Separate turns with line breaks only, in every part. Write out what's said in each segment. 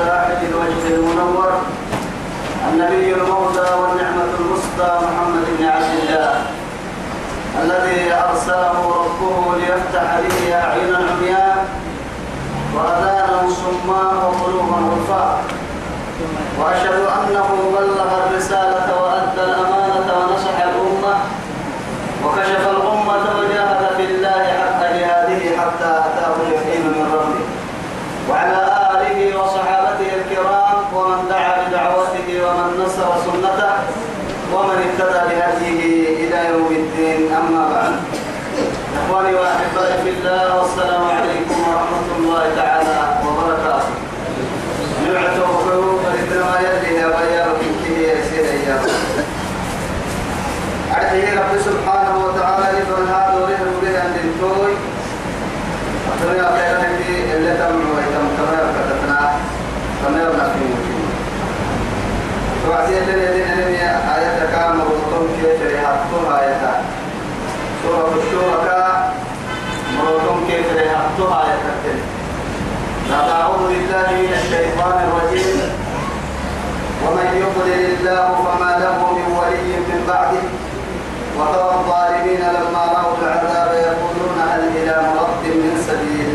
وساعد الوجه المنور النبي الموتى والنعمة المصدى محمد بن عبد الله الذي أرسله ربه ليفتح به أعين العمياء وأذانا صماء وقلوبا غرفاء وأشهد أنه بلغ الرسالة وأدى الأمانة ومن اهتدى بهديه إلى يوم الدين أما بعد إخواني وأحبائي في الله والسلام عليكم ورحمة الله تعالى وبركاته نعت وقلوب فإنما يدري يا بيار كنكه يسير أيام أعطيه رب سبحانه وتعالى لفن هذا ولهم بها من توي أتمنى خيرا اللي تمنوا ويتم تمام كتبنا تمام نحن وعزيزي الذين كان مرتم كيف ريحتها يتا سورة الشركاء مرتم كيف ريحتها يتكتل لقد أعوذ بالله من الشيطان الرجيم ومن يضلل الله فما له من ولي من بعده وترى الظالمين لما رأوا العذاب يقولون هل إلى مرد من سبيل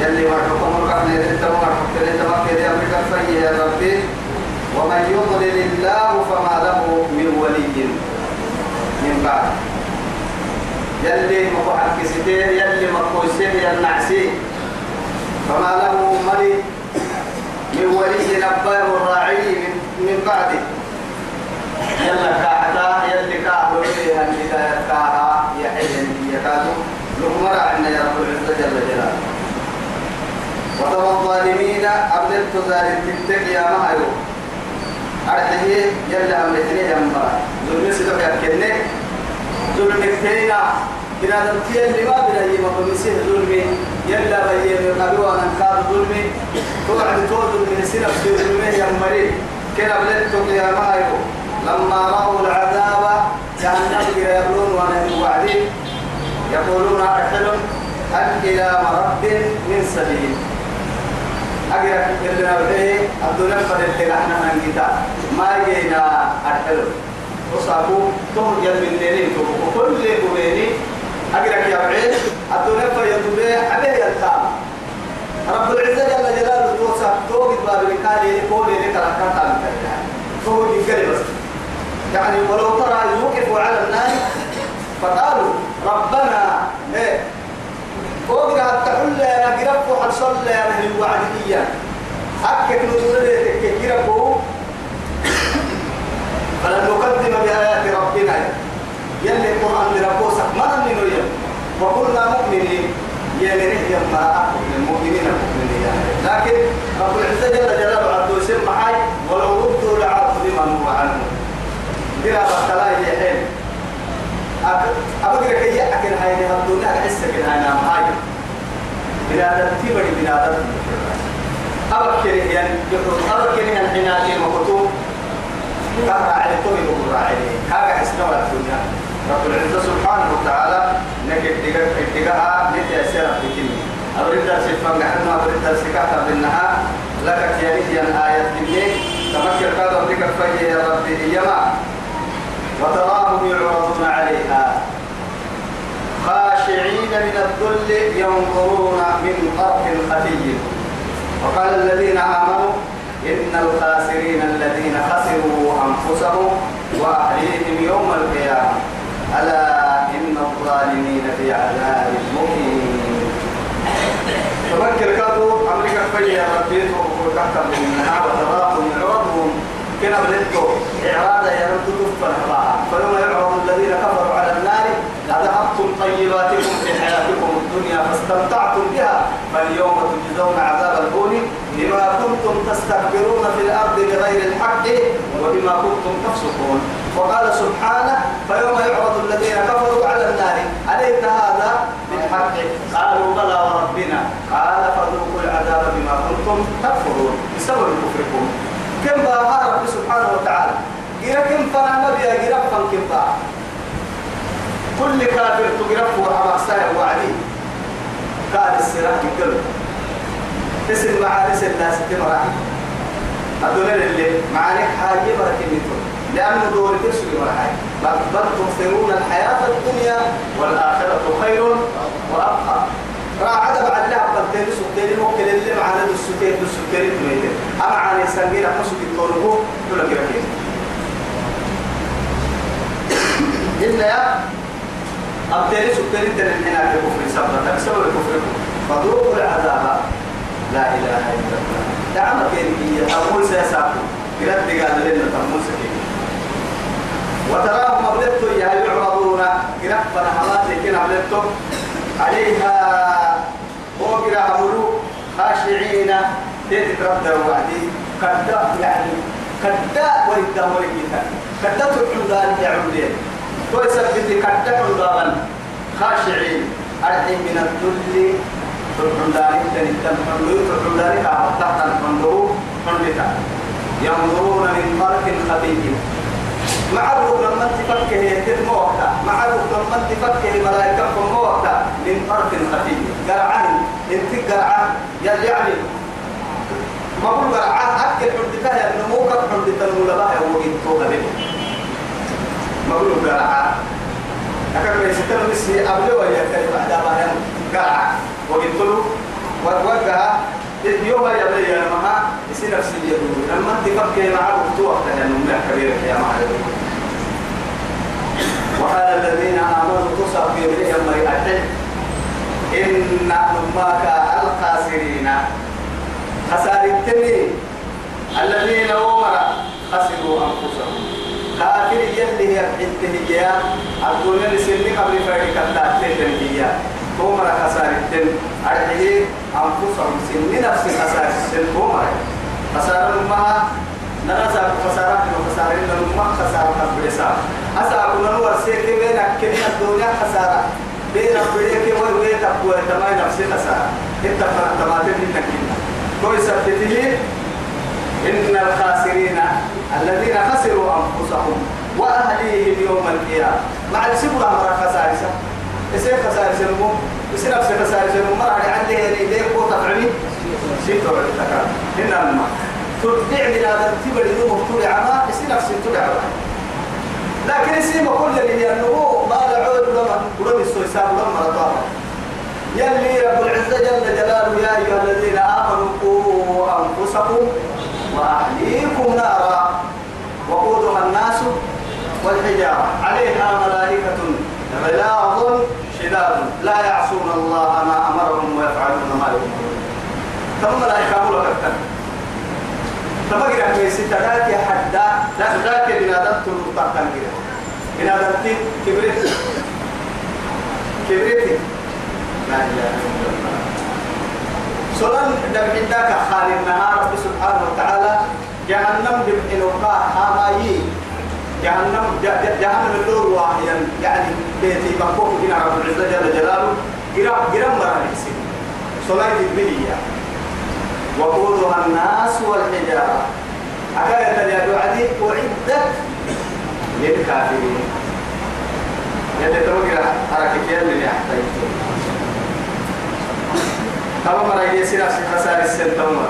يلي مرحكم مرحكم يلي مرحكم يلي مرحكم يلي مرحكم يا ربي ومن يضلل الله فما له من ولي من بعد يلي مقعد كسيتين يلي مقوسين النعسي فما له ملي من ولي نبار الراعي من بعده يلا كاحتا يلي كاحلو فيها الهداية كاها يحيي يكادو لهم عنا يا رب العزة جل جلاله وترى الظالمين أبدلت ذلك التقيا يا يروح أرده يلا أمرتني يما ظلم سيدك أركني ظلم كتينا إذا نمتي اللي ما بنا يما بمسيه ظلمي يلا بيه من قبل وأنا نقال ظلمي توعد تود من سنة في ظلمي يمري كنا بلدتك يا مايكو لما رأوا العذاب جهنم يبلون وأنا وعدين يقولون أحلم أن إلى مرد من سبيل أجر اللي نبدأ عبد الله فرد احنا من الكتاب ما جينا الحلو وصابو تهم يد من ليلين وكل اللي قبيني أجرك يا بعيد عبد الله فرد عليه يلتام رب العزة جلاله توسع توقف باب الكالي قولي لك يعني ولو ترى يوقفوا على النار فقالوا ربنا إيه فوق قد تحل يا قرب وحد صلى يا أهل الوعدية أكك نزولتك قرب فلن نقدم بآيات ربنا يلي القرآن لربوسك ما من يلي وكلنا مؤمنين يلي نهي ما أكبر المؤمنين المؤمنين لكن رب العزة جل جلاله عبد يسمى حي ولو ردوا لعبد لمن هو عنه قرب الثلاثة حين أبقى كي أكل هاي لها الدنيا أحس كن هاي نام هاي بلاد التبري بلاد أبقى كي يعني أبقى كي يعني حناتي مكتوب كهرع على الطبيب وكرع عليه هذا حسنوى الدنيا رب العزة سبحانه وتعالى نكت دقاها لتأسير في كلمة أبرد درسي فنقحنا أبرد درسي كهرع بالنهار لك تياريخ يا آيات كمية تمكر قادر ذكر فيه يا ربي إيما وتراهم يعرضون عليها خاشعين من الذل ينظرون من طرف خفي وقال الذين آمنوا إن الخاسرين الذين خسروا أنفسهم وأهليهم يوم القيامة ألا إن الظالمين في عذاب مهين تفكر كاتو أمريكا فجأة ربيته وتحت منها وتراهم يعرضون كنا بنتو إعراض يا رب تكفر فيوم يعرض الذين كفروا على النار أذهبتم طيباتكم في حياتكم الدنيا فاستمتعتم بها فاليوم تجزون عذاب الهون بما كنتم تستكبرون في الأرض بغير الحق وبما كنتم تفسقون وقال سبحانه فيوم يعرض الذين كفروا على النار أليس هذا بالحق قالوا بلى وربنا قال فذوقوا العذاب بما كنتم تكفرون بسبب كفركم كم باها رب سبحانه وتعالى جرا كم فنا نبيا جرا فن كم باها كل كافر تجرب وحما سائر وعدي قال السراح القلب اسم معارس الناس تمرح هذول اللي معاني حاجة بركنيتهم لأنه دور تسوي مرحاي بل تؤثرون الحياة الدنيا والآخرة خير وأبقى راعد بعد لا قلتين سكتين ممكن اللي معنا السكتين السكتين تميتين أما عن سنجير أحنا سكتين طولبو ولا كده كده إلا يا أبتين سكتين تنحنا في كفر سبرة تكسر لكفركم فذوقوا العذاب لا إله إلا الله دعما كيركية أقول سيساكم قرد تقال لنا تنمو سكتين وتراهم أبلتوا يا يعرضون قرد فنحلات لكن أبلتوا عليها وقرا حمرو خاشعين تترد وعدي كدا يعني كدا ولدا ولدا كدا تعمدان يعمدين ويثبت كدا عمدان خاشعين أرحم من الذل تعمدان تنتم حملو تعمدان كعبتها تنفندو حملتا ينظرون من مرك خبيث معروف لما تفكه يهتم وقتا معروف لما تفكه ملائكة كم وقتا من طرف خفي قرعان انت قرعان يلي يعني ما قول قرعان أكل حدتها يا ابن موكب حدتها المولباء وقيت فوق به ما قول قرعان أكبر يستنى مسي قبل ويا كريم بعد ما هم قرعان وقيت له وقعها يوم يا بني يا مها يصير نفسي يقول لما تفكر معه وقت وقتها يا معلم وقال الذين آمنوا قصوا في بريهم مريئته إن أمك الخاسرين خسار التمي الذين أمر خسروا أنفسهم كافر يلي هي حته هي الدنيا لسنة قبل فريق التأثير هي أمر خسار التم أرحيه أنفسهم سن نفس خسار السن أمر خسار المها نغزا خسارة وخسارة المها خسارة البرسال أسأل من هو السيك بينك كمية الدنيا خسارة بينك بريك ويويت أبوه تماي نفسي خسارة إنت فرق تماتين منك كنا كوي سبتتي إن الخاسرين الذين خسروا أنفسهم وأهليهم يوم القيامة مع السبرة مرة خسارسة إسير خسارسة نمو إسير نفسي خسارسة نمو مرة عندي يعني ديك وتفعلي شيء تبعي تكرم إنما تبدع من هذا التبعي نمو تبعي عما إسير نفسي تبعي لكن اسم كل اللي ينمو ما لعود لما ولم يسوساب لما رضاه يلي رب العزة جل جلاله يا أيها الذين آمنوا قوا أنفسكم وأهليكم نارا وقودها الناس والحجارة عليها ملائكة غلاظ شداد لا يعصون الله ما أمرهم ويفعلون ما يؤمرون ثم لا يقابلوا أكثر تبقى رحمة يعني ستات يا حدا ذاك بنادم تنطق تنقل بنادم تي كبرت كبرت لا إله إلا الله سلام دم عندك خالد نهار رب سبحانه وتعالى جهنم بالإنوقاء حمايي جهنم جهنم اللور واحيا يعني بيتي بقوك بنا رب العزة جل جلاله جرام جرام مرة نحسين سلام تبليه يعني وقودها الناس والحجارة أكاد تجد عدي أعدت للكافرين يلي توقع حركة يلي يحتاج تمام رأيي سيرا سيرا سيرا تمام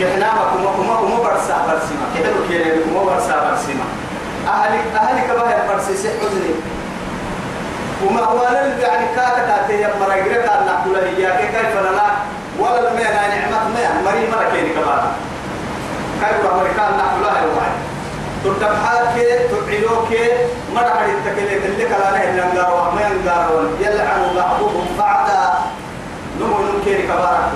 كحنا ما كم كم كم برسا برسما كده كيري كم برسا برسما أهل أهل كبار برسي سحوزني وما هو لن يعني كاتا تاتي يا مراجرة كان نقول هي كيف لنا ولا المعنى مريم مرة كيني كمان كيف أمريكان نحن لا يوعد تردم حالك تعيوك مَرْحَلِ حد التكليك اللي كلانا إلا نقار وما نقار يلعن بعضهم بَعْدَ نمو نمكيني كبارك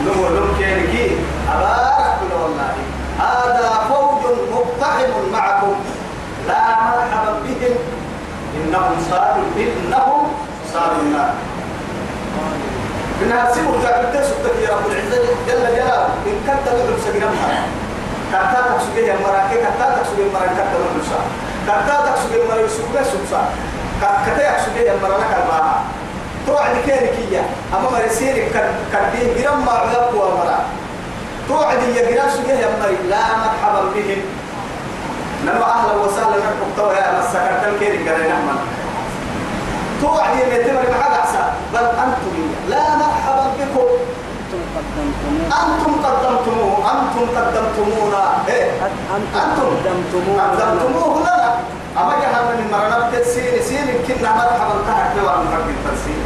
نمو نمكيني كي أبارك والله هذا فوج مقتحم معكم لا مرحبا بهم إنهم صاروا إنهم صاروا النار إنها سبب تكتب سبتك يا رب العزة جل جلاله إن كنت تدعو سجنها كتا تكسوك يا مراكي كتا تكسوك يا مراكي كتا تكسوك كتا تكسوك يا مراكي سبتك سبتك كتا يكسوك يا مراكي الباها توعد كيركية أما مرسيرك كردين جرم ما عذبك ومرا توعد يا جرم سجه يا مري لا مرحبا بهم نما أهلا وسهلا نحن قطوة يا مسكرتن كيرك قرينا مرحبا توعدي اللي تمر معك أحسن بل أنتم لا مرحبا بكم أنتم قدمتموه أنتم قدمتمونا إيه أنتم قدمتموه قدمتموه لنا أما جهنم من مرنا بتسير سير كنا مرحبا تحت وأن ربي التسير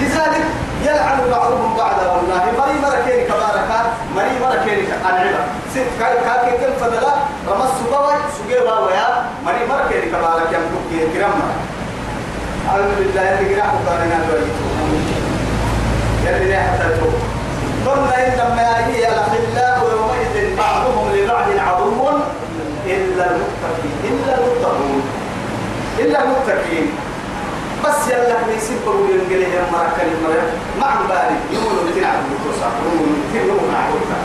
لذلك يلعن بعضهم بعضا والله مري مركين كباركا مري مركين العبا ست كاي كاكي كل فضلا رمس سبوا سجيبا ويا مري مركين كبارك يمكن كرمنا أعوذ بالله اللي جناح وقارنا الواجب يلي لا حتى توب ثم إن لما يجي الأخلاء يومئذ بعضهم لبعض عدو إلا المتقين إلا المتقون إلا المتقين بس يلا نسيب قلوب ينقليه
يا مركة المرأة ما عم بالي يقولوا بتلعب بتوسع يقولوا بتلعب معقولة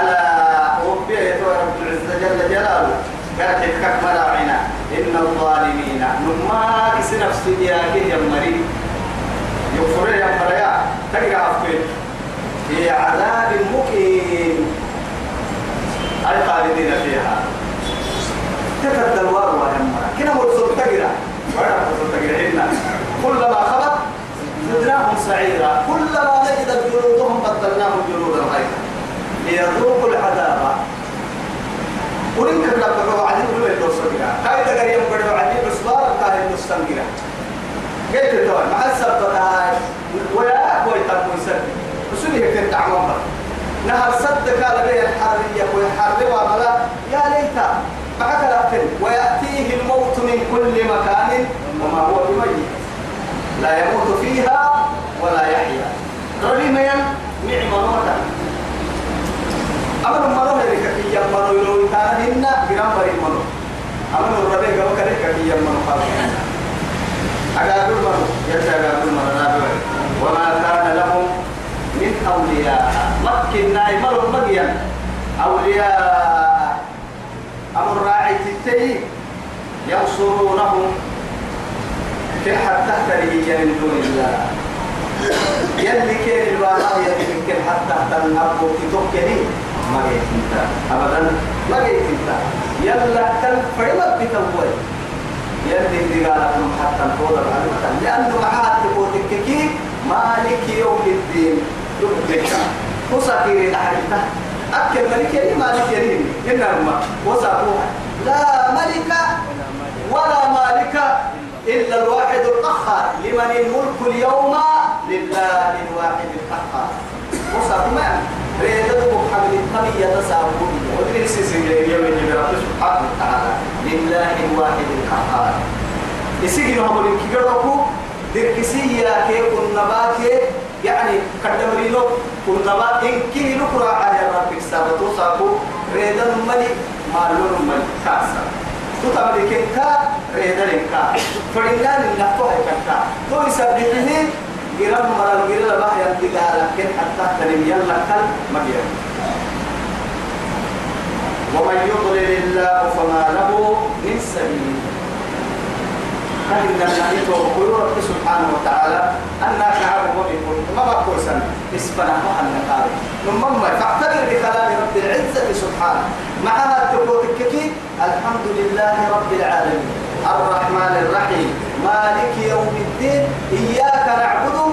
ألا ربي يا رب العزة جل جلاله قالت كك ملاعنا إن الظالمين نما كسي نفسي يا كي يمري يغفر يا مريا تلقى عفوين في عذاب مقيم الخالدين فيها تكت الوار وهم كنا مرسل تقرا ولا مرسل تقرا إلا كلما خلق زدناهم سعيرا كلما نجد جلودهم بدلناهم جلودا غيرا ليذوقوا العذاب ولن كبلا بقوا عليه ولا يدوس بيرا هاي تقدر يوم بدو عليه بس بار تاهي نستن قلت له مع السبب تاهي ولا أقوى تبون يكتب تعمم نهر صدق على بيه الحرية ويحرم ولا يا ليت معك لكن ويأتيه الموت من كل مكان وما هو بميت لا يموت فيها ولا يحيا رليما نعم مرة أمر مرة لك كي يمر يلو تانا هنا جرام بري منو أمر مرة لك ما كده كي يمر قال أقابل منو يتقابل منو نابل وما كان لهم من أولياء مكنا يمر مجيا أولياء أمر راعي تتي ينصرونهم كحد تحت من دون الله يلي كيف البالغ يلي كيف حتى تنهبوا في تكني ما جيت انت ابدا ما جيت انت يلا كان فريما بتوي يلي اللي قال حتى الفوضى بعد لانه معاه تكوتككي مالك يوم الدين يبدك وساكير تحريته أكل ملك يلي مالك يلي إنما وساكوها لا ملك ولا مالك إلا الواحد الأخر لمن الملك اليوم لله الواحد القهار وساكوها ريدو محمد النبي يتسابون ودري سيسيلية من جبرات سبحانه وتعالى لله الواحد القهار يسجل هم من كيكروكو دركسية كي كنبات يعني كدمرينو كنبات إن كي نقرأ على ربك سابتو سابو ريدو ملي مالون ملي كاسا تتملكين كا ريدو كا فرنان النفو هيكا تو يسبحين قرام مرة قرام ما ينتقى لكن حتى تنم يلا كل مجيئ ومن يضلل الله فما له من سبيل فإن النبي وقل رب سبحانه وتعالى أن شعب مؤمن ما بقول سنة اسمنا محل نقاري نمما فاعتبر بكلام رب العزة سبحانه مع هذا تقول الكثير الحمد لله رب العالمين الرحمن الرحيم مالك يوم الدين إياك نعبد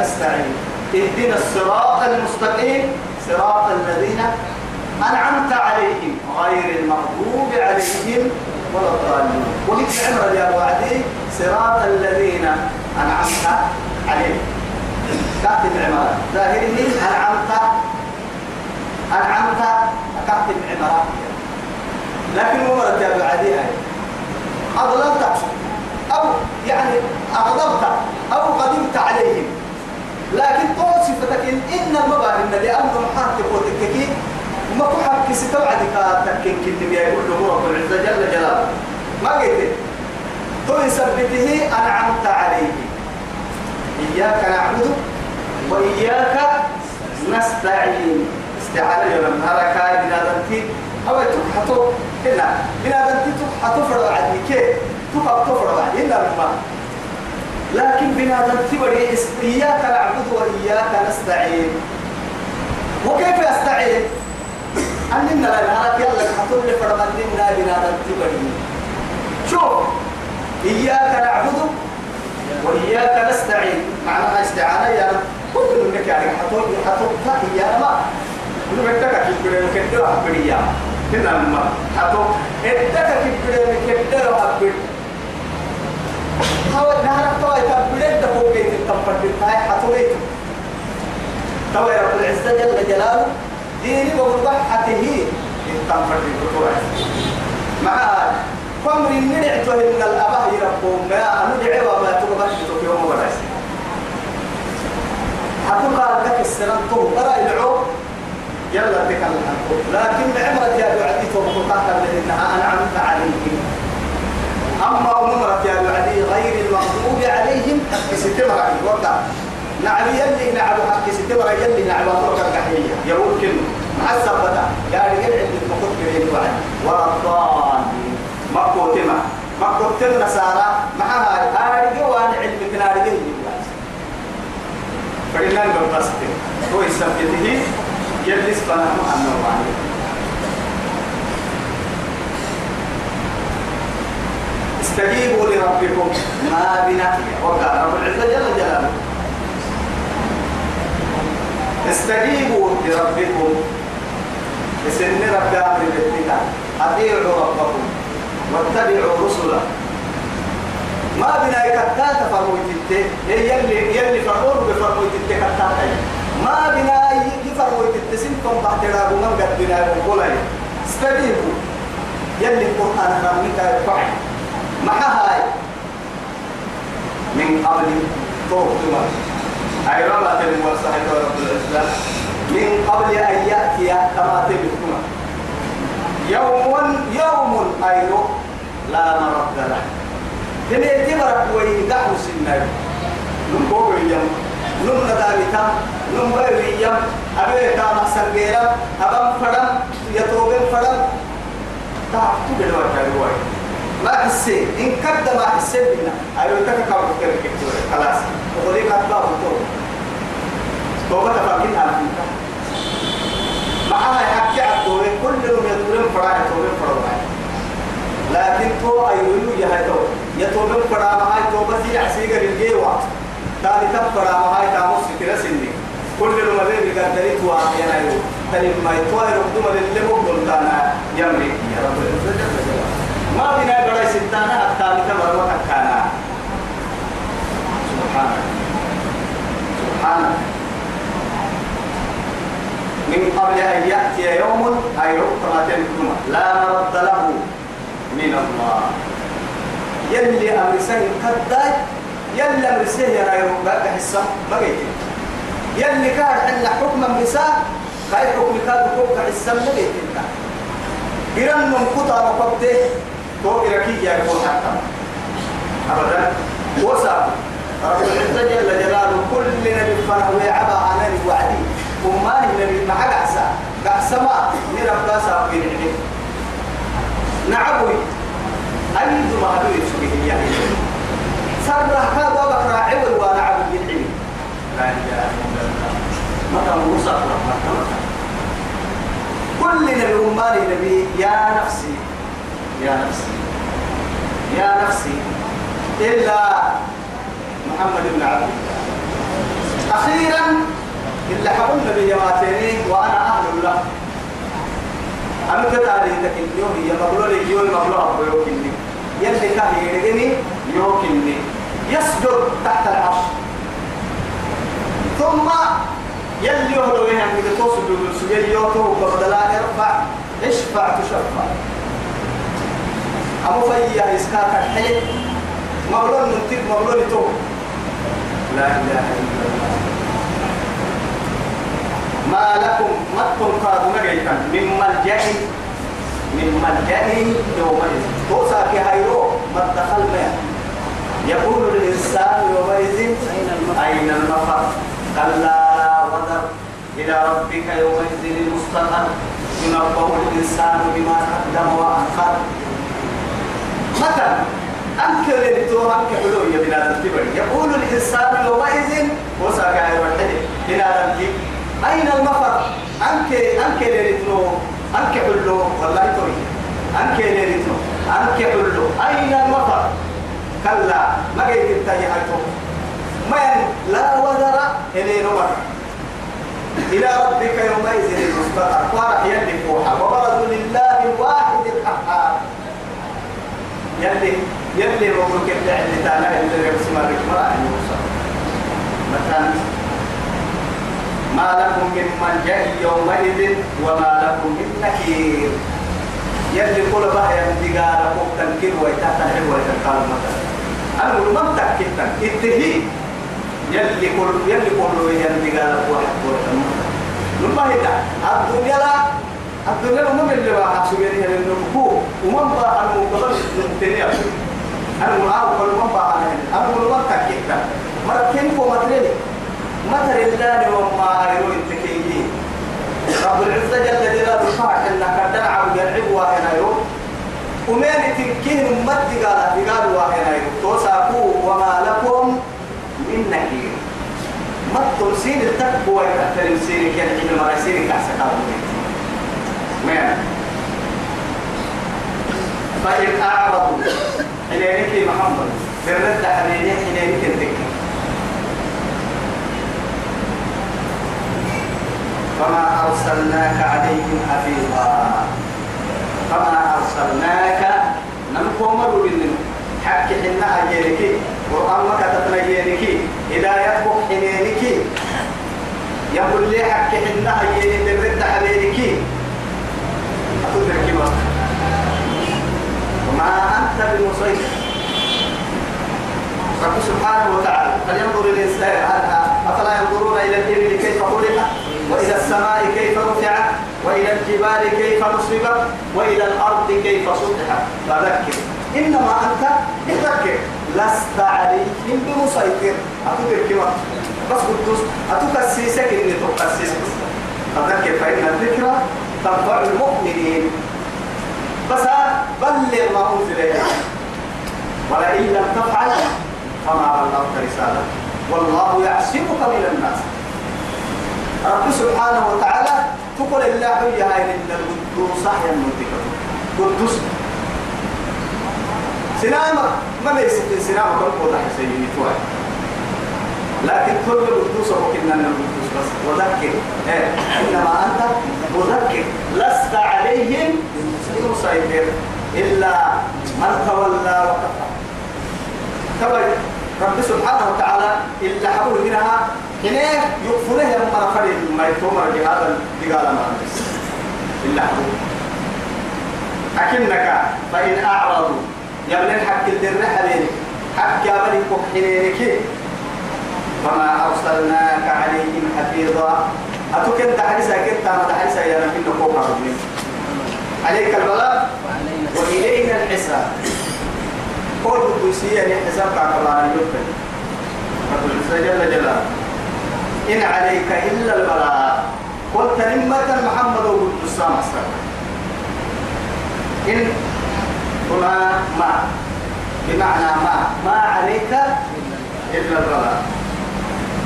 نستعين اهدنا الصراط المستقيم صراط الذين أنعمت عليهم غير المغضوب عليهم ولا الضالين وليك عمر يا وعدي صراط الذين أنعمت عليهم كاتب عمر ظاهره أنعمت أنعمت كاتب عمر لكن ورد يا وعدي أضللت أو يعني أغضبت أو قدمت عليهم لكن طول صفتك إن المبارك النبي أمر محاكي قوتك ما كحك ستوعدك تكين كل بيا يقول له رب العزة جل جلاله ما قلت طول إيه؟ سبته أنعمت عليه إياك نعبد وإياك نستعين استعانة يوم هذا كان بنادمتي أو تبحثوا هنا بنادمتي تبحثوا فرع عدني كيف تبحثوا فرع عدني إلا بالمعنى لكن بنادم تبري إياك نعبد وإياك نستعين وكيف يستعين؟ أننا لا نهارك يلا حطول فرمنا بنادم تبري شوف إياك نعبد وإياك نستعين معناها استعانة يا رب كل منك يعني حطول حطول يا رب كل منك كبير كبير كبير يا كنا ما حطول إدك كبير كبير كبير توا نهرك توا تبلد دفوق بيت التنفر بالتاي حتويت توا رب العزة جل جلاله ديني بوضع حته التنفر بالتوع مع فمر ننعته من الأباه ربهم ما أندعي وما تقبل يوم ورأس حكم قال لك السنة ترى العو يلا تكلم لكن عمرك يا بعدي توقفت لأنها أنعمت عليك أما أمرك يا العدي غير المغضوب عليهم حق ستمر علي وقع نعم يلي نعم حق ستمر يلي نعم أمرك الكحية يمكن مع السبتة يعني عند اللي في كريم وعد ورطان مقوتمة مقوتمة نسارة معها آرقي وأنا علمك نارقي نبقى ستم هو يسبته يلي سبنا محمد وعليه استجيبوا لربكم ما بنا وقال رب العزة جل جلاله استجيبوا لربكم بسن رب أمر بالتكا أطيعوا ربكم واتبعوا رسله ما بنا يكتا تفرموا تتة إيه يلي يلي فرموا بفرموا تتة كتا ما بنا يفرموا التسنتم سنتم بعد رابو من قد بنا يقول استجيبوا يلي القرآن رميتا يفعل معها من قبل توقما أي رمى تنور صحيح رب العزة من قبل أن يأتي كما تبتما يوم يوم أيضا لا مرد له إن اعتبرك ويدعو سنة نمبوغ اليوم نم ندامتا نم بيويم أبيتا مقصر غيرا أبام فدم يتوبين فدم تعطوا بالوقت الوقت ما حسين إن كد ما حسين بنا أيوة تكا كم كتير كتير خلاص وقولي قد باب تو توبة تفاقين على فيك معها يحكي عبدوه كل يوم يطولن فرع يطولن فرع لكن تو أيوه يهدو يطولن فرع معاي توبة هي عسيقة للجيوة تاني تفرع معاي تاموس كتير سنين كل يوم اللي بيقدري تو أحيانا يو تاني ما يتوه يردو ما اللي مقبل تانا يمري يا رب ما بنا برا ستانا حتى بتمر وكانا سبحانك سبحانك من قبل أن يأتي يوم أي رقمة الكمة لا مرد له من الله يلي أمر سهل قد يلي أمر سهل يا رب حسه ما قيت يلي كان حنا حكم بسا خير حكم كان حكم حسه ما قيت إيران قطع وقبته تو إركي يا يكون حتى أبدا وسا رب العزة جل جلاله كل نبي فنه ويعبى عن الوعدي وما نبي مع قعسة قعسة ما نرب قعسة في العلم نعبوي أنت ما هدوي سبيه يعني سر هذا بكرة عول وانا عبد العلم لا إله إلا الله متى موسى كل نبي أمان نبي يا نفسي يا نفسي يا نفسي إلا محمد بن عبد الله أخيرا إلا حقلنا بجماعتين وأنا أهل له أنا كتاري تكن يوم هي مبلول يوم مبلول أبو يوكيني يلي كان يريدني يوكني يسجد تحت العرش ثم يلي يهدو يهم يتوسد بالسجل يوتو بدلا يرفع اشفع تشفع أما فيا إسكاك الحي مغلون ننتج مغلون تو لا إله إلا الله ما لكم ما قاد مجيكا من ملجأ من ملجأ يومئذ توسع في هيرو مدخل ما يقول الإنسان يومئذ أين المفر لا وذر إلى ربك يومئذ المستقر ينبه الإنسان بما قدم وأخر مثلا أنكر لتو أنكر حلو يا بلاد الكبر يقول الإنسان يومئذ وساكا يرحل بلاد الكبر أين المفر أنكر أنكر لتو أنكر حلو والله توي أنكر لتو أنكر حلو أين المفر كلا ما جيت التاني حيثو من لا وزر إلى نمر إلى ربك يومئذ المستقر فرح يدك وحب وبرزوا لله يلي يلي ممكن كده اللي تعالى اللي بس ما بيكمل يوصل مثلا ما لكم من ملجأ يومئذ وما لكم من نكير يلي كل بحر يمدقى لكم تنكير ويتحتحل ويتقال مثلا أنا ما متأكد انتهي يلي كل يلي كل يمدقى لكم واحد ويتقال الدنيا لا الدنيا هم اللي واقع سجنها للنبو ومن باع المقبل نقتنيا المعاوق ومن باع أبو الوقت كيكا مركين فمترين متر الله وما يروي التكيين رب العزة جل جلاله صاحب إنك تلعب يلعب واحد يوم ومين تنكين مد قال قال واحد يوم توساكو وما لكم من نكير مد تمسين التكبوة تمسين كان حين مرسين كاسكا ما فإن طيب، أعرضوا حليلك محمد برد حليلك حليلك الذكر فما أرسلناك عليهم حفيظا فما أرسلناك نمكم مروا حكي حنا أجيرك قرآن مكتب نجيرك إذا يطبق حنينك يقول لي حكي حنا أجيرك برد حليلك ما أنت بمسيطر رب سبحانه وتعالى فلينظر الإنسان أفلا ينظرون إلى الإبل كيف خلقت وإلى السماء كيف رفعت وإلى الجبال كيف نصبت وإلى الأرض كيف سطحت فذكر إنما أنت ذكر لست عليهم بمسيطر أتدرك ما بس قدوس أتكسيسك إني تكسيسك فذكر فإن الذكرى تنفع المؤمنين بس بلغ ما أنزل إليك ولئن لم تفعل فما بلغت رسالة والله يعصمك من الناس رب سبحانه وتعالى تقول الله هي هاي إن القدوس يا المنتكة قدوس سلامة ما ليس سلامة تنقل نحن سيدي توعي لكن كل القدوس وكنا القدوس بس وذكر إيه. إنما أنت مذكر لست عليهم سيدير إلا من تولى وكفر كبر رب سبحانه وتعالى إلا حول منها هنا يقفله لما رفض ما يتومر هذا لقال ما إلا حبول أكنك فإن أعرضوا يبنى الحق الدرة حق حق يبنى كحيلك فما أرسلناك عليهم حفيظا أتوكن تحرسا كنت ما تحرسا يا رب إنه فوق عليك البلاء وإلينا الحساب قول القدسية أن الحساب أن يقبل رب العزة جل جلاله إن عليك إلا البلاغ قلت نمة محمد وقلت وقدسام أصدق إن هنا ما بمعنى ما ما عليك إلا البلاغ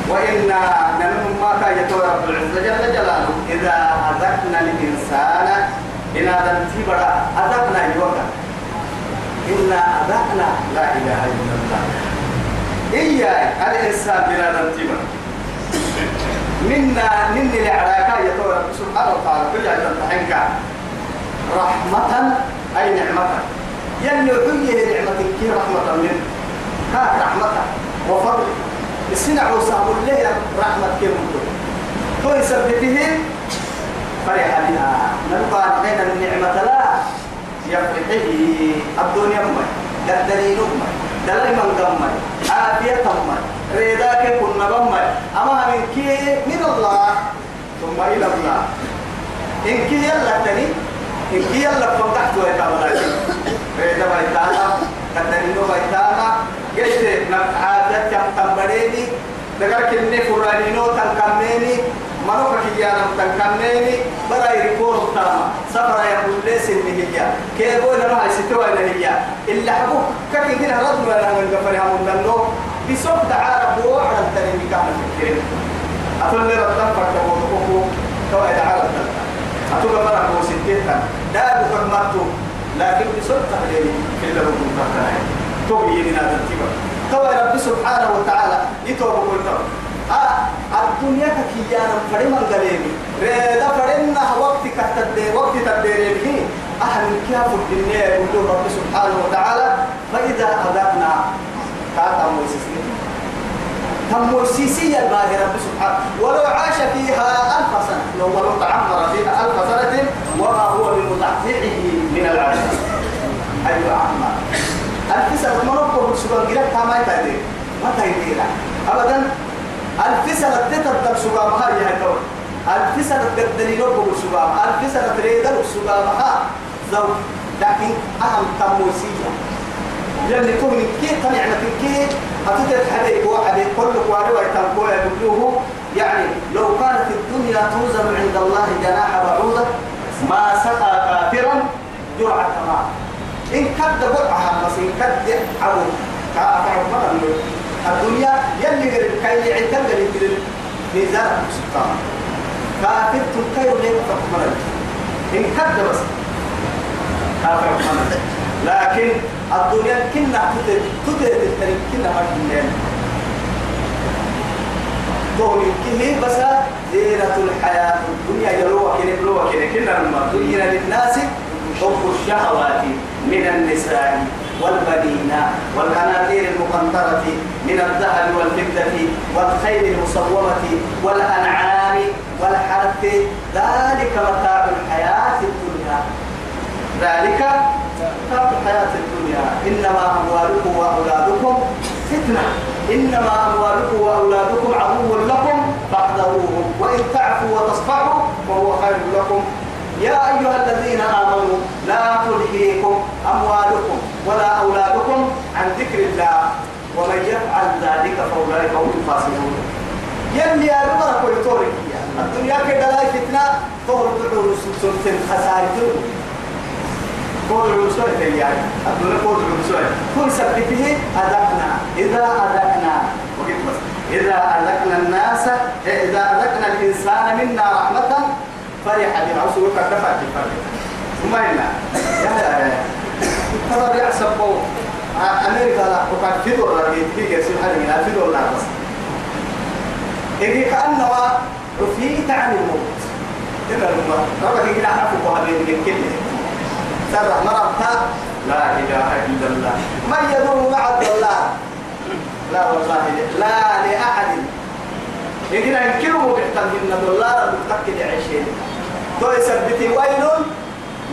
وإنا نمما كاية رب العزة جل جلاله إذا أذقنا الإنسان إن هذا تبرا أذقنا يوكا إنا أذقنا لا إله إلا الله إياي الإنسان بلا نتيبر منا من العراقة يتورى سبحانه وتعالى كل عدد تحنك رحمة أي نعمة يلي عيه نعمة كي رحمة منه كاك رحمة وفضل السنع وصابوا ليه رحمة كي ممكن تو يسبته فرح بها نلقى حين النعمة لا يفرح الدنيا أمي قدرين أمي دلي من قمي عافية أمي ريداك كنا بمي أما من كي من الله ثم إلى الله إن كي يلا تني إن كي يلا فتحت ويتابع ريدا ويتابع قدرين ويتابع جيش نفعات تحت مريدي دقاك النفرانين هي كي بوين راح يستوى هي إلا حبوك كي كنا رضوا لنا من قفر يا من الله بسوق تعالى بوع على التنمي كان فكرين أتولي رضا فرد وضوكو توا يتعالى أتولي فرد وستين دابو فرماتو لكن بسوق تحليلي إلا بكم فرد توقي يدينا ترتيبا توا رب سبحانه وتعالى يتوبوا كل توا آه، الدنيا كيانا فريمان قليلي ريدا فرينا وقت كتدي وقت تدريبي أهل الكاف الدنيا يقول رب سبحانه وتعالى فإذا أذقنا تعالى موسيسي هم موسيسي الباهي رب سبحانه ولو عاش فيها ألف سنة لو ولو تعمر فيها ألف سنة وما هو بمتعفعه من العجز أي أعمى ألف سنة مربو بسبب جلد ما يتعدي ما تهدينا أبدا ألف سنة تتبدل سبب هاي هاي الف سنة تدليل ربو سبب ألف سنة تريد سبب هاي زوج لكن أهم تموسية يلي كون كيف طلعنا في كيف هتتت حبيب واحد كل كواري ويتنبوه يقولوه يعني لو كانت الدنيا توزن عند الله جناح بعوضة ما سقى كافرا جرعة ماء إن كد برعها بس إن كد يعبو كأفعب مرة الدنيا يلي غير كي يعتمد لكل ميزان سبحانه كافر تنكير لك فقمرا إن كد بس محمد لكن الدنيا كنا تدر تدر التريق كنا ما كنا دوني كله بس زينة الحياة الدنيا يلوه كنا يلوه كنا كنا لما زين للناس حب الشهوات من النساء والبنين والقناطير المقنطرة من الذهب والفضة والخيل المصومة والأنعام والحرث ذلك متاع الحياة ذلك ترك الحياة الدنيا إنما أموالكم وأولادكم فتنة إنما أموالكم وأولادكم عدو لكم فاحذروهم وإن تعفوا وتصفحوا فهو خير لكم يا أيها الذين آمنوا لا تلهيكم أموالكم ولا أولادكم عن ذكر الله ومن يفعل ذلك فأولئك هم الفاسقون يلي يا رب الدنيا كده لا فتنة تهرب تحول سلسلة خسارة قول الوسوع يعني أدونا قول الوسوع كل سبته أدقنا إذا أدقنا وقيت بس إذا أذقنا الناس إذا أذقنا الإنسان منا رحمة فرح بالعصر فكفت الفرح ثم إلا ترى يحسب أمريكا لا وقد في دولار في كيس الحرمين في دولار بس إذا كأنه عفيت عن الموت تقدر ما ربك يجي نحن فوق هذه الكلمة سرع مربها لا إله إلا الله من يدور مع الله لا والله لا لأحد لكن أنكره بحتم إن الدولار المتأكد عشرين تو يثبتي ويل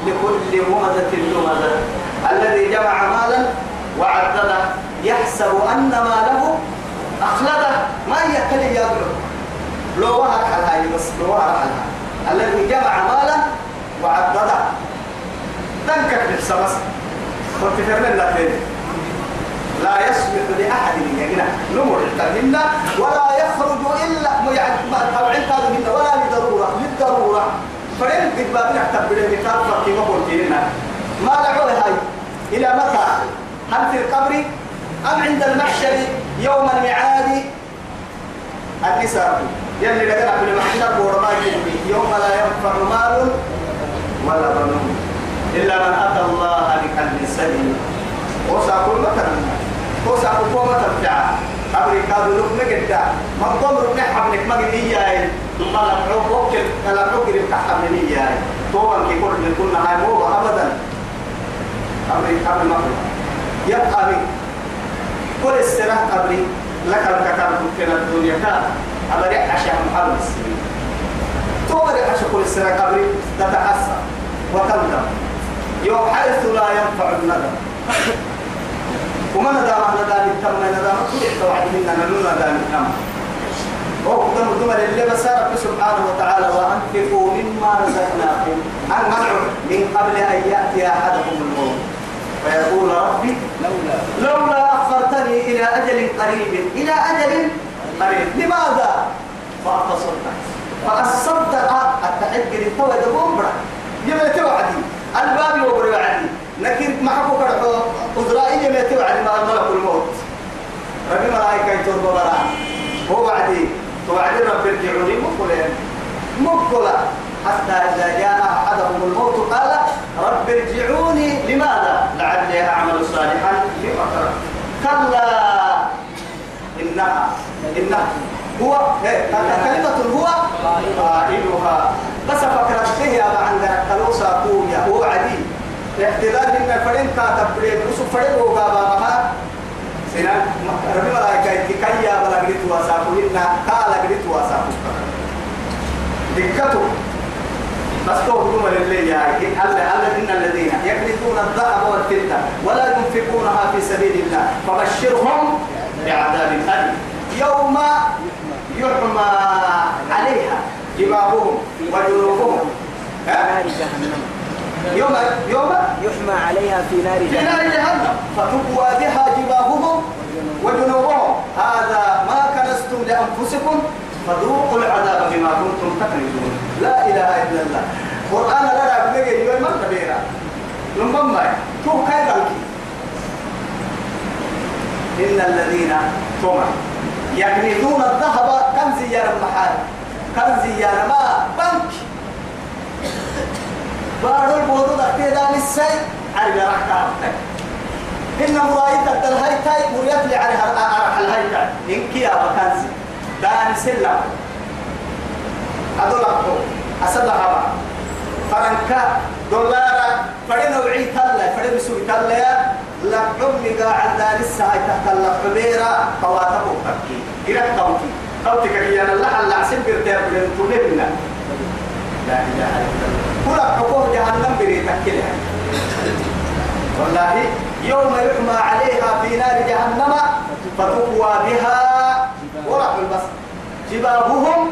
لكل همزة لمزة الذي جمع مالا وعدده يحسب أن ماله أخلده ما يكلي يضرب لو وهر على هاي بس لو وهر على الذي جمع مالا وعدده تنكك بس قلت فرمل لا لا يسمح لأحد يجنا نمر تمنا ولا يخرج إلا يعني طبعا هذا ولا لضرورة للضرورة فرن تبقى نحتب بالمكان فكي ما قلتينا ما لعوه هاي إلى متى هل في القبر أم عند المحشر يوم الميعاد النساء يلي لقنا في المحشر ورماك يوم لا ينفع مال ولا بنون إلا من أتى الله بقلب سليم وسع كل مثل وسع كل مثل أمريكا دلوك نجد من ضمر نحب لك مجد إياي ثم لبعوك وكل لبعوك اللي بتحب من إياي طبعا كي كل من كل هاي مو أبدا أمريكا بالمغرب يبقى من كل السنة قبلي لك لك كان ممكن الدنيا كان أبريح عشاء محمد السنين تؤمر عشاء كل السنة قبلي تتعصب وتندم يو حيث لا ينفع الندم وما ندى عن ما ندى ندم كل توعدهن نمنا ندم التم وقدم الدمر اللي بس رب سبحانه وتعالى وأنفقوا مما رزقناكم المنع من قبل أن يأتي أحدكم الموت فيقول ربي لولا لولا أخرتني إلى أجل قريب إلى أجل قريب لماذا؟ فأتصدق فأصدق التعبير توعد بومبرا يبقى توعدي الباب وبر وعدي لكن ما حكوا كرحوا قدرائي ما توعد ما الملك الموت ربي ملائكة يتوب برا هو وعدي وعدي رب ارجعوني مقبلا مقبلا حتى إذا جاء أحدهم الموت قال رب ارجعوني لماذا لعلي أعمل صالحا لما تركت كلا إنها إنها هو إيه، كلمة هو قائلها بس فكرت فيها عن كالوسا كوميا هو عدي الاحتلال من الفرين كاتب كاتبريد وصف فرين هو قابا بها سنان ربي ملايكا كيا بلا قريت واساكو إنا قال قريت واساكو دكتو بس توهم لله يا إن الذين يكنزون الذهب والفضة ولا ينفقونها في سبيل الله فبشرهم بعذاب أليم يوم يحمى عليها جباههم وجنوبهم يوم يوم يحمى عليها في نار جهنم في نار جهنم فتكوى بها جباههم وجنوبهم هذا ما كنستم لانفسكم فذوقوا العذاب بما كنتم تكنزون لا اله الا الله قران لا لا بيجي يوم ما تبيرا لمن ما تو كاي ان الذين تمام يكنزون الذهب كم زيارة المحال كم زيارة ما بنك بارو البودو دكتي داني السي عرب راح كارتك إن مرايطة تل هاي مريت لي على أرح آه، آه، الهاي تاي إنك يا داني دان أدول أدولكو أسلح بقى فرنكا دولارا فرنو عي تلا فرنو سوي تلا لحمي قاع عندنا لسه هاي تحت الحميرة فواتبه تبكي إلى قوتي قوتي كريان الله الله عسيب قرتير بلن تنمنا لا إله إلا الله كل حقوق جهنم بريتك تكلها والله يوم يحمى عليها في نار جهنم فتقوى بها ورق البصر جباههم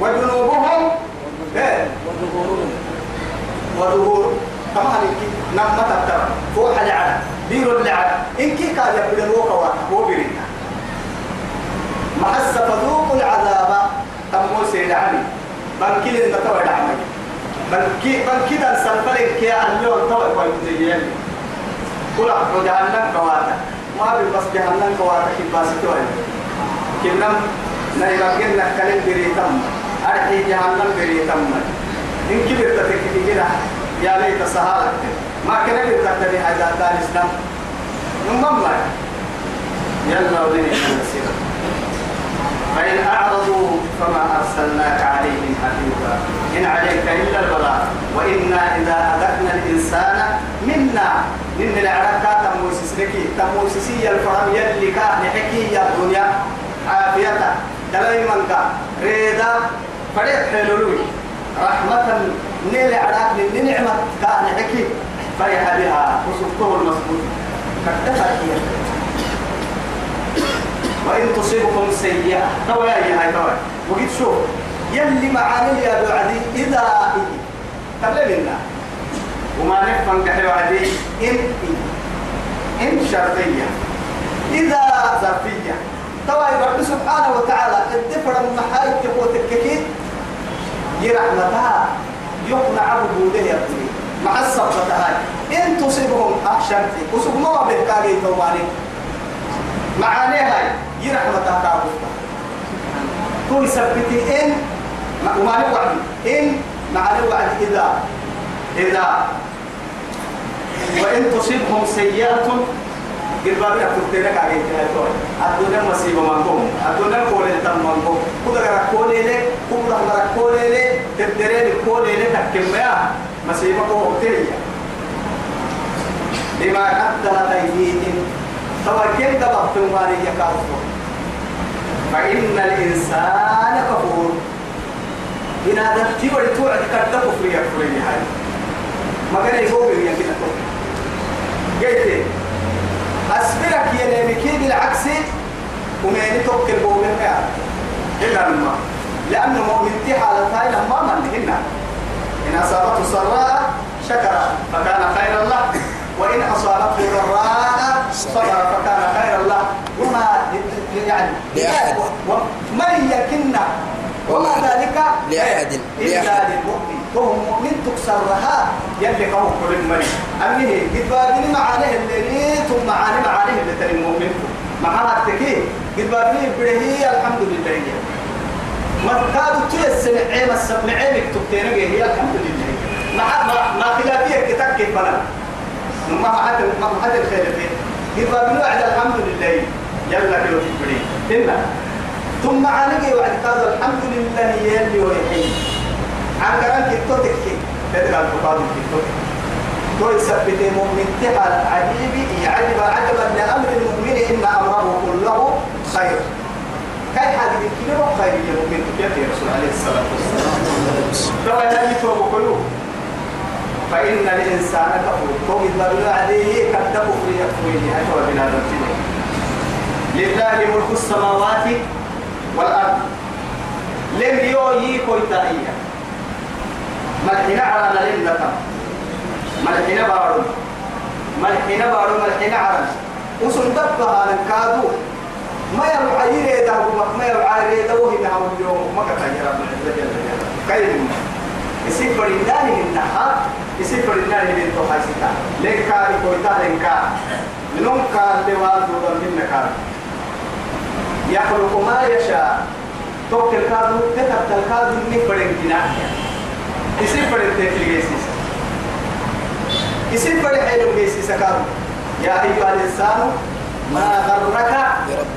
وجنوبهم إيه؟ وظهورهم وظهورهم كما عليك نعم تبتر فوح لعن بير لعن إن كي قال يبدل وقوة وبرنا محس فذوق العذاب تم سيد عني بنكي لن تتوى دعمي بنكي بنكي دان سنفلك يا أنيون توى قوي قل أحفظ جهنم كواتا ما بالبس جهنم كواتا كباسي توى كنم نيبقين نحكالي بريتم أرحي جهنم بريتم إن كبرتك كبيرة يا ليت سهالك ما كان يقدر تدري هذا دار اسلام نمم يلا ودني المسيرة فإن أعرضوا فما أرسلناك عليهم حفيظا إن عليك إلا البلاء وإنا إذا أذقنا الإنسان منا من العراقات تموسسنكي تموسسي الفرم يلي كان حكي يا دنيا عافيتك دلائمك ريدا فريق حلولوي رحمة نيل عراق من نعمة كان حكي فرح بها وصفته المسكوت كتفت هي وإن تصيبكم سيئة توا يا هاي توا وقيت شوف يلي معامل يا أبو عدي إذا قبل منا وما نفهم كحيو عدي إن إن شرطية إذا ظرفية توا رب سبحانه وتعالى الدفر من محايد تقوتك يرحمتها يقنع عبده يبتلي مع الصبغة هاي إن تصيبهم أحسن وسوق ما بيحكي توماني معاني هاي يرحمة تعرف تو يثبتي إن وما وعد إن معاني وعد إذا إذا وإن تصيبهم سيئة قربان يكتب تلك عليه تهتوي الدنيا مصيبة منكم الدنيا كولي تم منكم كل غرق كولي لك كل غرق كولي لك تدرين كل لك كم يا مسيبك وقتية بما قدمت أيديهم توكل تبقى مالي يكافر فإن الإنسان كفور إن هذا كتير ولتوعد كتبه في يكفرين هاي ما كان يفوق يمكن قلت أسبرك يا نبي بالعكس وما يتوكل بومن إلا بالمعنى لأن المؤمن على حالتها لما منهن إن أصابته سراء شكر فكان خيرا له وإن أصابته ضراء صبر فكان خيرا له وما يعني وما يكن وما ذلك لأحد إلا للمؤمن وهم مؤمن تكسرها يلي قوم كل المري أمنه قد بابني معانيه اللي ثم معاني معانيه اللي تلي ما معانك تكيه قد بابني بره الحمد لله مرتاد تيسن عيب السمعين تكتير هي الحمد لله مع ما ما خلافية كتاب كيف بنا ما حد ما حد الخير فيه كيف بنوعد الحمد لله يلا كيلو تبري إلا ثم عنك وعد هذا الحمد لله يلي ويحيي عن كلام كتوتك كي تدرى الفقاد كتوتك توي سبت مؤمن تحال عجيبي يعجب عجبا لأمر المؤمن إن أمره كله خير كاي حاجة كده ما خير يوم يا رسول عليه الصلاة والسلام لو أنا يتوب كله فإن الإنسان كفور توب الله عليه كتب في يكفيه أتوى بلا ذنب لله ملك السماوات والأرض لم يوي كويتائية ملحنا على لنا ملحنا بارو ملحنا بارو ملحنا على وسندبها لنكادو ما يرعى يريد ما يرعى يريد وهي نهار اليوم ما كان يرى من الجنة كيف يصير فريدان من نها يصير فريدان من توها ستا لك كار كويتا لك منهم كار لوال دوبل من كار يخلق ما يشاء توك الكار تكتب الكار من فريدان جناح يصير فريدان تجلس يصير فريدان جلس سكار يا أيها الإنسان ما غرك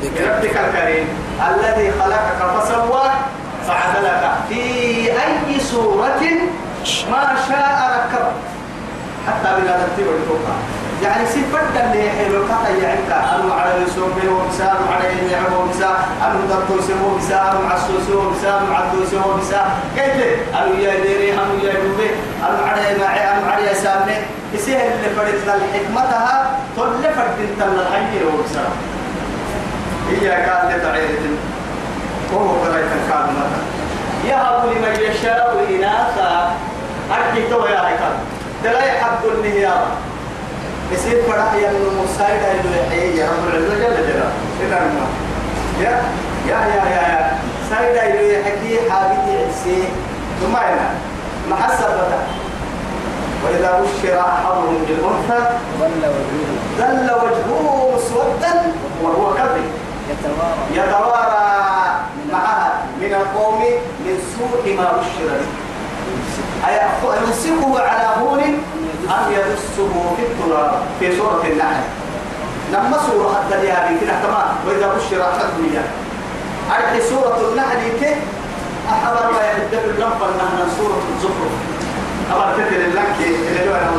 بربك الكريم الذي خلقك فسواك فعدلك في أي صورة ما شاء ركبك حتى بلا ترتيب الفقه يعني سفت اللي حلو القطع يعنك أنو على يسوم به ومساء أنو على ينعم ومساء أنو دردوسه ومسا أنو عسوسه ومسا أنو عدوسه ومسا كيف أنو يا ديري أنو يا دوبي أنو على يماعي أنو على يسامي يسهل اللي فرد للحكمتها تل فرد انت للعين وبسرعة هي قال لتعيد وهو قريت الكعب مرة يهب لمن يشاء إناثا أكي تو يا هيكل تلاقي حد النهيار يصير فرح يا المساعد اللي يحيي يا رب العزة جل جلاله إذا ما يا يا يا يا سيدا اللي يحكي حابتي عسي ثم أنا محسبتك وإذا بشر أحدهم بالأنثى ظل وجهه مسودا وهو كذب يتوارى معها من القوم من سوء ما بشر به أيمسكه على هون أم يدسه في التراب في سورة النحل لما سورة حتى اليابي كده تمام وإذا بشر أحدهم إياه أرحي سورة النحل كيف أحضر ما يهدف اللمبة أنها سورة الزخرف أمر تتل لك اللي أنا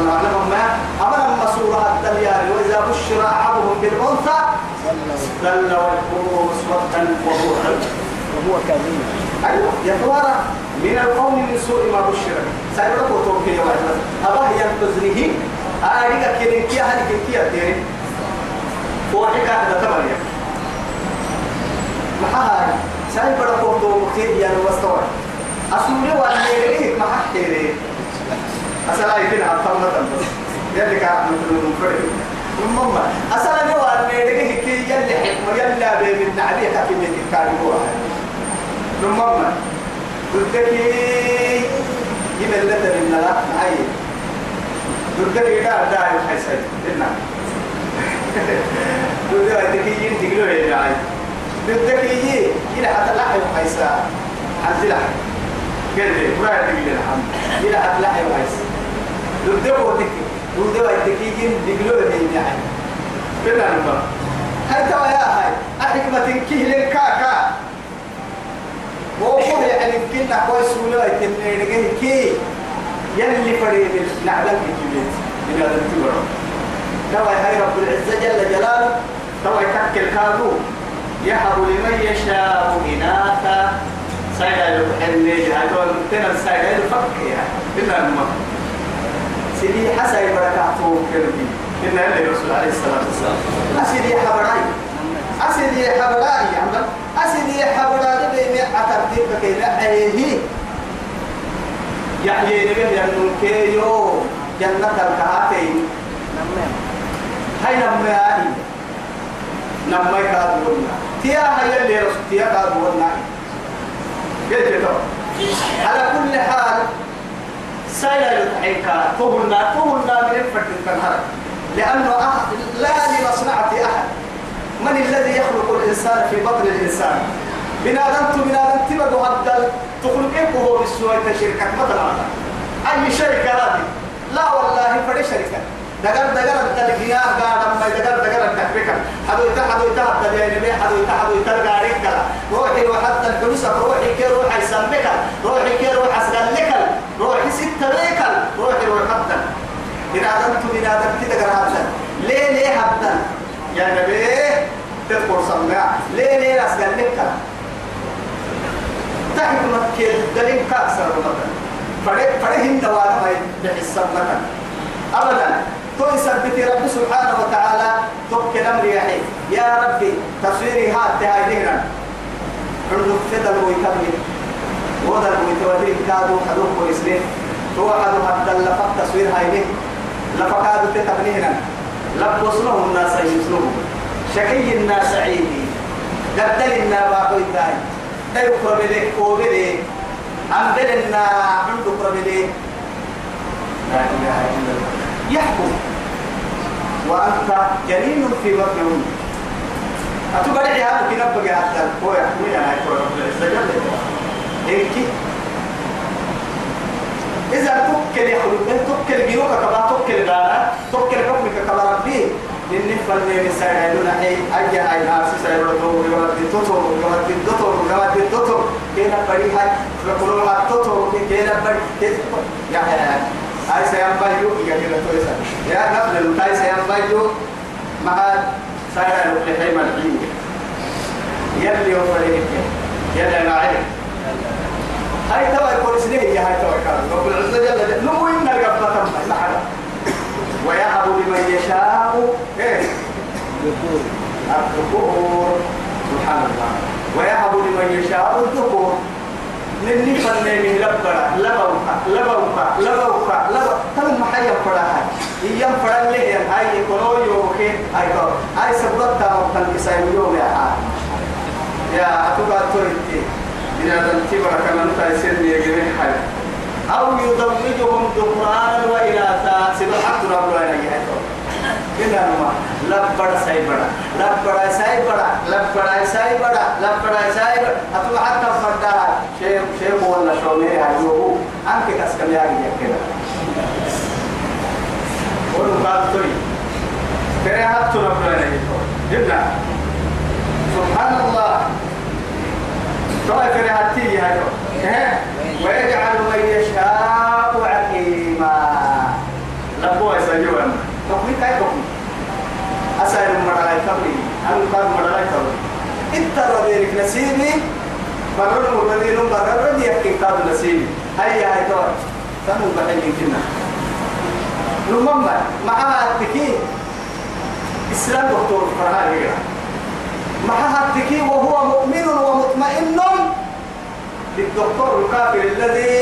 ما أمر المسورة الدليار وإذا بشر أحدهم بالأنثى ظل وجهه مسودا وهو وهو كريم أيوه يتوارى من القوم من سوء ما بشر سيبرك وتوكل يا واحد أباه ينتظره أريك كيركيا هل كيركيا تيري وحكا هذا تمريا محاها سيبرك وتوكل يا واحد أسمعوا أن يريك محاك يريك أسأل أي كده هتفرمت يلي كان منفرد المهم أسأل أنا وأنا يلي كي يلي حكم يلي أبي من نعليك في ميك كان هو إيه؟ إيه المهم إيه؟ نعم. قلت لي يبقى لدى من لا نعي قلت لي دا دا يحسن لنا قلت لي تكي ينتقلوا لي نعي قلت لي إلى حتى لحي وحيسا عزي لحي قال لي وراء تقلي الحمد إلى حتى لحي وحيسا دودة ورتك دودة ورتكين دقلوا لهم يعني بلا نمر هاي توا يا هاي الحكمة كيه للكاكا وقوه يعني كنا كويس ولا يتمنى كي يلي فريد نعلم كتبت إلى أن تبرع توا هاي رب العزة جل جلاله توا يتكل كادو يحب لمن يشاء إناثا سيدا يحل لي هدول تنم سيدا يفكر يعني بلا نمر سيدي حسن بركاته كربي إن الرسول عليه الصلاة والسلام أسيدي حبراي أسيدي حبراي يا عم أسيدي حبراي بين أترتيب كينا أيه يعني نبيه ينون كيو جنة الكهاتين هاي نمي آهي نمي كادونا تيا هاي اللي رسول تيا كادونا على كل حال سايلا يطحنك فهنا فهنا من الفرد لأنه أحد لا لمصنعة أحد من الذي يخلق الإنسان في بطن الإنسان بنادمت بنادمت بدو هدل تخلقه هو بالسوية شركة مثلا أي شركة هذه لا والله فدي شركة دقر دقر التلقيا قاعد ما دقر دقر التحبيك حدو يتا حدو يتا حتى بينبي حدو يتا حدو يتا قاريك روحي وحتى الحلوسة روحي كي روح يسمك روحي كي روح أسقلك ستة ليكا روحي روح حتى إن عدمت من عدمت تقرأ حتى ليه ليه حتى يا نبي تذكر سمع ليه ليه راس قلنك لك تحت مكة دلين كأكثر مثلا فرق فرق هند وانا ما يحس مثلا أبدا توي سبتي رب سبحانه وتعالى توك نمر حي يا ربي تصويري هات تهاجينا عندك فدل ويكمل ودل ويتواليك كادو حدوك ويسليك توعد حتى لفت تصوير هاي لفقاد تتبنينا لبس لهم الناس يسلوهم شقي الناس عيدي قدل النا باقي داي دا يقرب لك قوبلي أمدل النا عنده قرب لك لا إله إلا الله يحكم وأنت جنين في بطن أمك أتبرع هذا كنبك حتى هو يحكم يا هاي رب العزة جل إنك إذا تكل يخلق تكل بيوك كبا تكل دارا تكل كبرك كبا ربي لأن فلمين سيدنا أي أي أي ناس سيدنا تور يوادي تطور يوادي تطور يوادي تطور كينا بري هاي فكلوا هات تطور كينا بري يا هاي سيام بايو يا كينا تويس يا نفل هاي سيام بايو مع سيدنا لقيحي مالحين يلي يوفى لك يلي ما عليك هاي تبع البوليس ليه هي هاي تبع كان رب العزة جل جل نمو إن القبضة تم محلا ويهب لمن يشاء إيه الذكور سبحان الله ويهب لمن يشاء الذكور نني فنني لبرا لبوكا لبوكا لبوكا لبوكا تم محيا فراها يم فرا ليه هاي كلو يوكي هاي كلو هاي سبب تا مبتن كسايم يوم يا آه. يا أتوقع تورتي إن هذا الكبر كما نتايسين يجمع حي أو يزوجهم ذكرانا وإناثا سبحان رب العالمين إلا نما لبر سايبر لبر سايبر لبر سايبر لبر سايبر أتوا حتى فدا شيء شيء ولا شو مي هو أنك كسكم يا جدي كده ولو كاتري كره هاتوا رب العالمين جدا سبحان الله رأي في رهاتي يا ويجعل من يشاء عقيما لبوا يسجوا تقول كيف تقول أسأل مرأي تبري أنا قد مرأي تبري إنت رديك نسيبي مرر مرر مرر يحكي كتاب نسيبي هيا هاي تور تنو بحي كنا نمم مع التكين إسلام دكتور فرهان هيرا معها التكي وهو مؤمن ومطمئن للدكتور الكافر الذي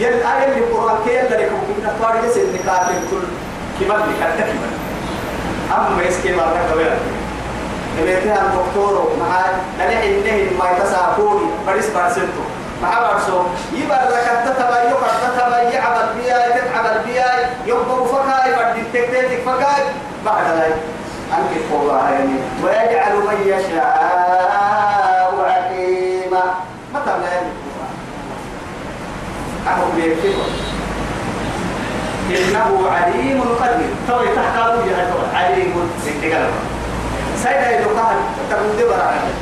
يلقى آه، يلي القرآن كي يلقى لكم كنا طارق سن كافر كل كمان لكتا كمان أما يسكي ما تكوير إليتها الدكتور مع لنع النهي ما يتساقوني بريس بارسنتو مع بارسو يبقى لكتا تبايو كتا تبايو عبد بياي تتعبد بياي يقبر فكاي بعد التكتاتك فكاي بعد ذلك أنك قواهين ويجعل من يشاء عقيما متى ما لا أهم بيكتب إنه عليم قدير توي تحت أبوي عليم قدير سيدا يلقاه تبودي برانا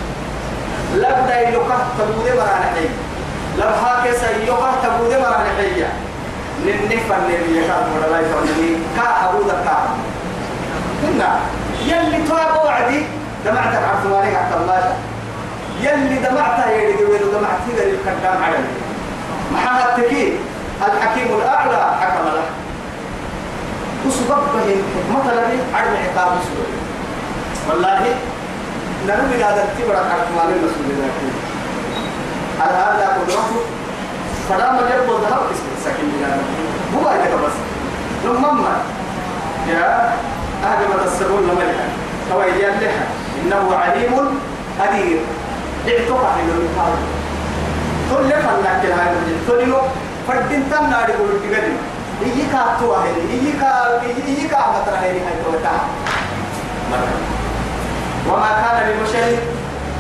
لبدا يلقاه تبودي برانا حي لبها كيسا يلقاه تبودي برانا حي ننفن اللي يشاء مرلاي فرمي كا أبو ذكا هنا نعم. يلي تواب وعدي دمعت عبد مالك عبد الله يلي دمعتها يلي دويلو دمعت هذا الكلام عدم محمد تكي الحكيم الأعلى حكم له وسببهم حكمة لبي عدم عقاب سوري والله نرم إلى ذات تبرة عبد مالك مسؤول ذاكي هل هذا قدرته سلام اليد والذهب اسم السكين هو هذا بس لما يا أهل ما تسرون لما لها هو يجال لها إنه عليم قدير لعتقى من المحاول تقول لك أنك لها تقول له فردين تنا لقول تقدم إيه كاتوا هني إيه كا إيه كا مطرح هني هاي توتا وما كان للمشرك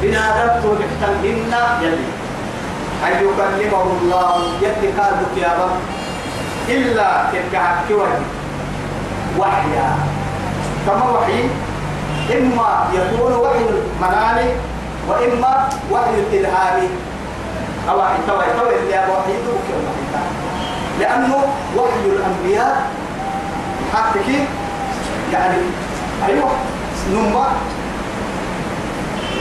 بنا دبت محتمهن يلي أن يكلمه الله يدي قلبك يا إلا تلك حكي وحيا كما وحي إما يكون وحي المنام وإما وحي الإلهام أو وحي توي توي اللي وحي لأنه وحي الأنبياء حتى كي يعني أيوة نمبر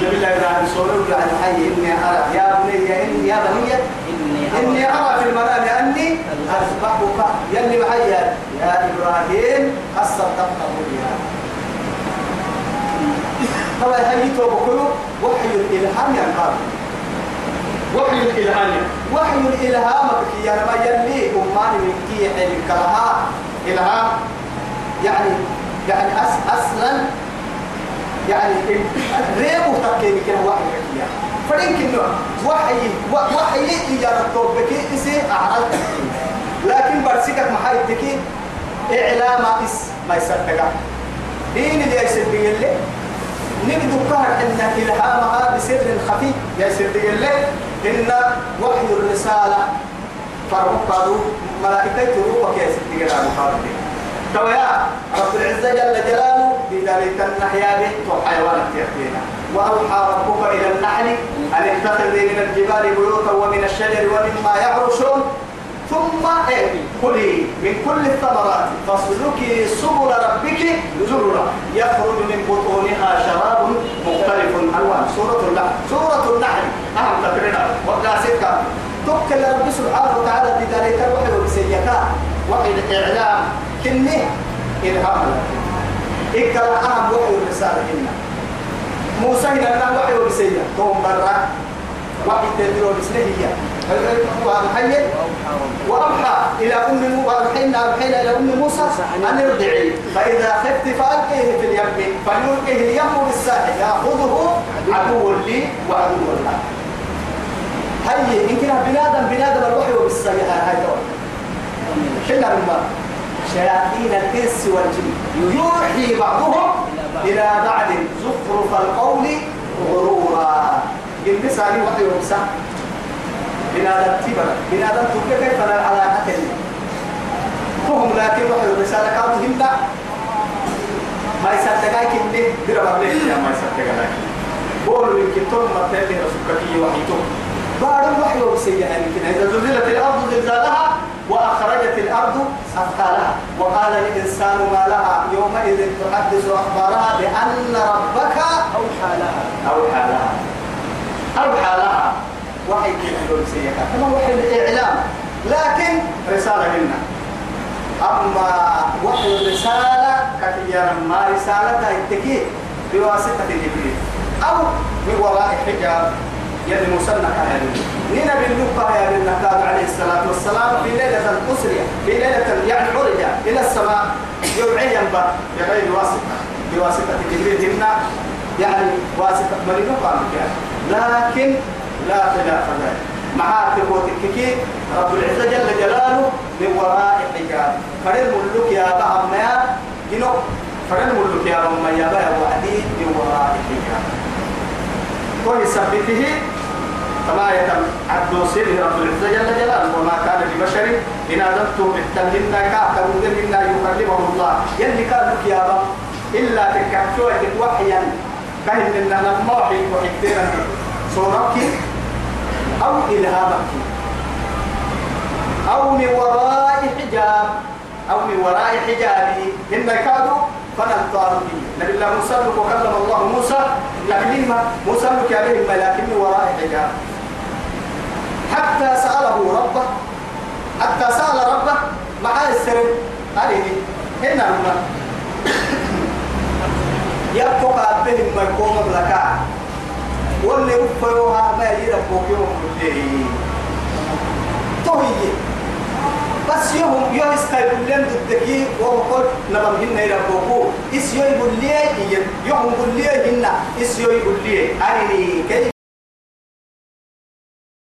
نبي الله يرحمه صلى الله عليه وسلم إني أرى يا بني يا بني إني أرى في المنام أني أذبحك يلي معي يا إبراهيم أصدقت بها طبعا هل يتوبكوا وحي الإلهام يا قابل وحي الإلهام وحي الإلهام يا ما يلي أماني من كي الكلها إلهام يعني يعني أس أصلا يعني ريبه تكيني كان وحي الإلهام فرينك النوع وحي وحي إجارة توبك إسي أعرض لكن برسكك محايدك إعلام إس ما يسرتك دين اللي يسرتك اللي نبدو كهر أن إلهامها بسر خفي يسرتك اللي إن وحي الرسالة فرقوا ملائكته وكيسرتك الأمخارتك تويا رب العزة جل جلاله بذلك النحيا به وحيوانات يأتينا وأوحى ربك إلى النحل أن اتخذي من الجبال بيوتا ومن الشجر ومما يعرشون ثم كلي من كل الثمرات فاسلكي سبل ربك زررا يخرج من بطونها شراب مختلف الوان سوره النحل سوره النحل اهم تقريرا وقاسدك توكل رب سبحانه وتعالى بذلك الوحي وبسيكا وحي الاعلام كني إلهام لكن إكلا أهم وحي الرسالة هنا موسى هنا الله وحي وبسيلة توم برا وحي تدرو بسنه بسنهية وأوحى إلى أم موسى وأوحينا أوحينا إلى أم موسى أن ارضعي فإذا خفت فألقيه في اليم فليلقيه اليم بالساحل يأخذه عدو لي وعدو له هي إن كان بنادم بنادم الوحي وبالسيئة هاي حلها من شياطين الإنس والجن يوحي بعضهم إلى بعد زخرف القول غرورا قل لساني وحي هذا التبر تبرا هذا التبر كيف على قتل فهم لكن وحي الرسالة كانت هندا ما يصدقائك اللي دربا بيه ما يصدقائك قولوا يمكن تم مرتين وحي وحيتم بعد الوحي وبسيئة يمكن يعني إذا زلزلت الأرض زلزالها وأخرجت الأرض أثقالها وقال الإنسان ما لها يومئذ تحدث أخبارها بأن ربك أوحى لها أوحى لها أوحى لها وحي كيف بسيئة كما وحي الإعلام لكن رسالة لنا أما وحي الرسالة كثيرا ما رسالتها التكيه بواسطة جبريل أو من وراء حجاب يعني مسنة يا نينا بالنقطة يا بن عليه الصلاة والسلام في ليلة أسرية في ليلة يعني عرج إلى السماء عين بر بغير واسطة بواسطة جبريل هنا يعني واسطة مريم قامت يعني لكن لا خلاف ذلك مع تكوتككي رب العزة جل جلاله من وراء الحجاب فرد ملوك يا بعض ما ينو فرد ملوك يا رمى يا بها وعدي من وراء الحجاب وهي سبته فما يتم عبد سيره رب العزة جل جلاله وما كان لبشر إن أدبته بالتمهن كعكب منا يكلمه الله يلي كان كيابا إلا تكعشوة وحيا كهن من لما وحي وحيتنا صورك أو إلهامك أو من وراء حجاب أو من وراء حجابي إن كادوا فنان طارمي نبي الله موسى وكلم الله موسى لكن ما موسى لك عليهم لكن وراء حجاب حتى سأله ربه حتى سأل ربه مع السر عليه هنا هنا يبقى قابلهم ما يقوم بلكا واللي يبقى يوها ما يربوك يوم الليل تهيه بس يهم يا استيقل لم تدكي وقل نبم هن إلى بوكو إس يقول لي يهم يقول لي إيه هن إس يقول لي إيه؟ أرني كيف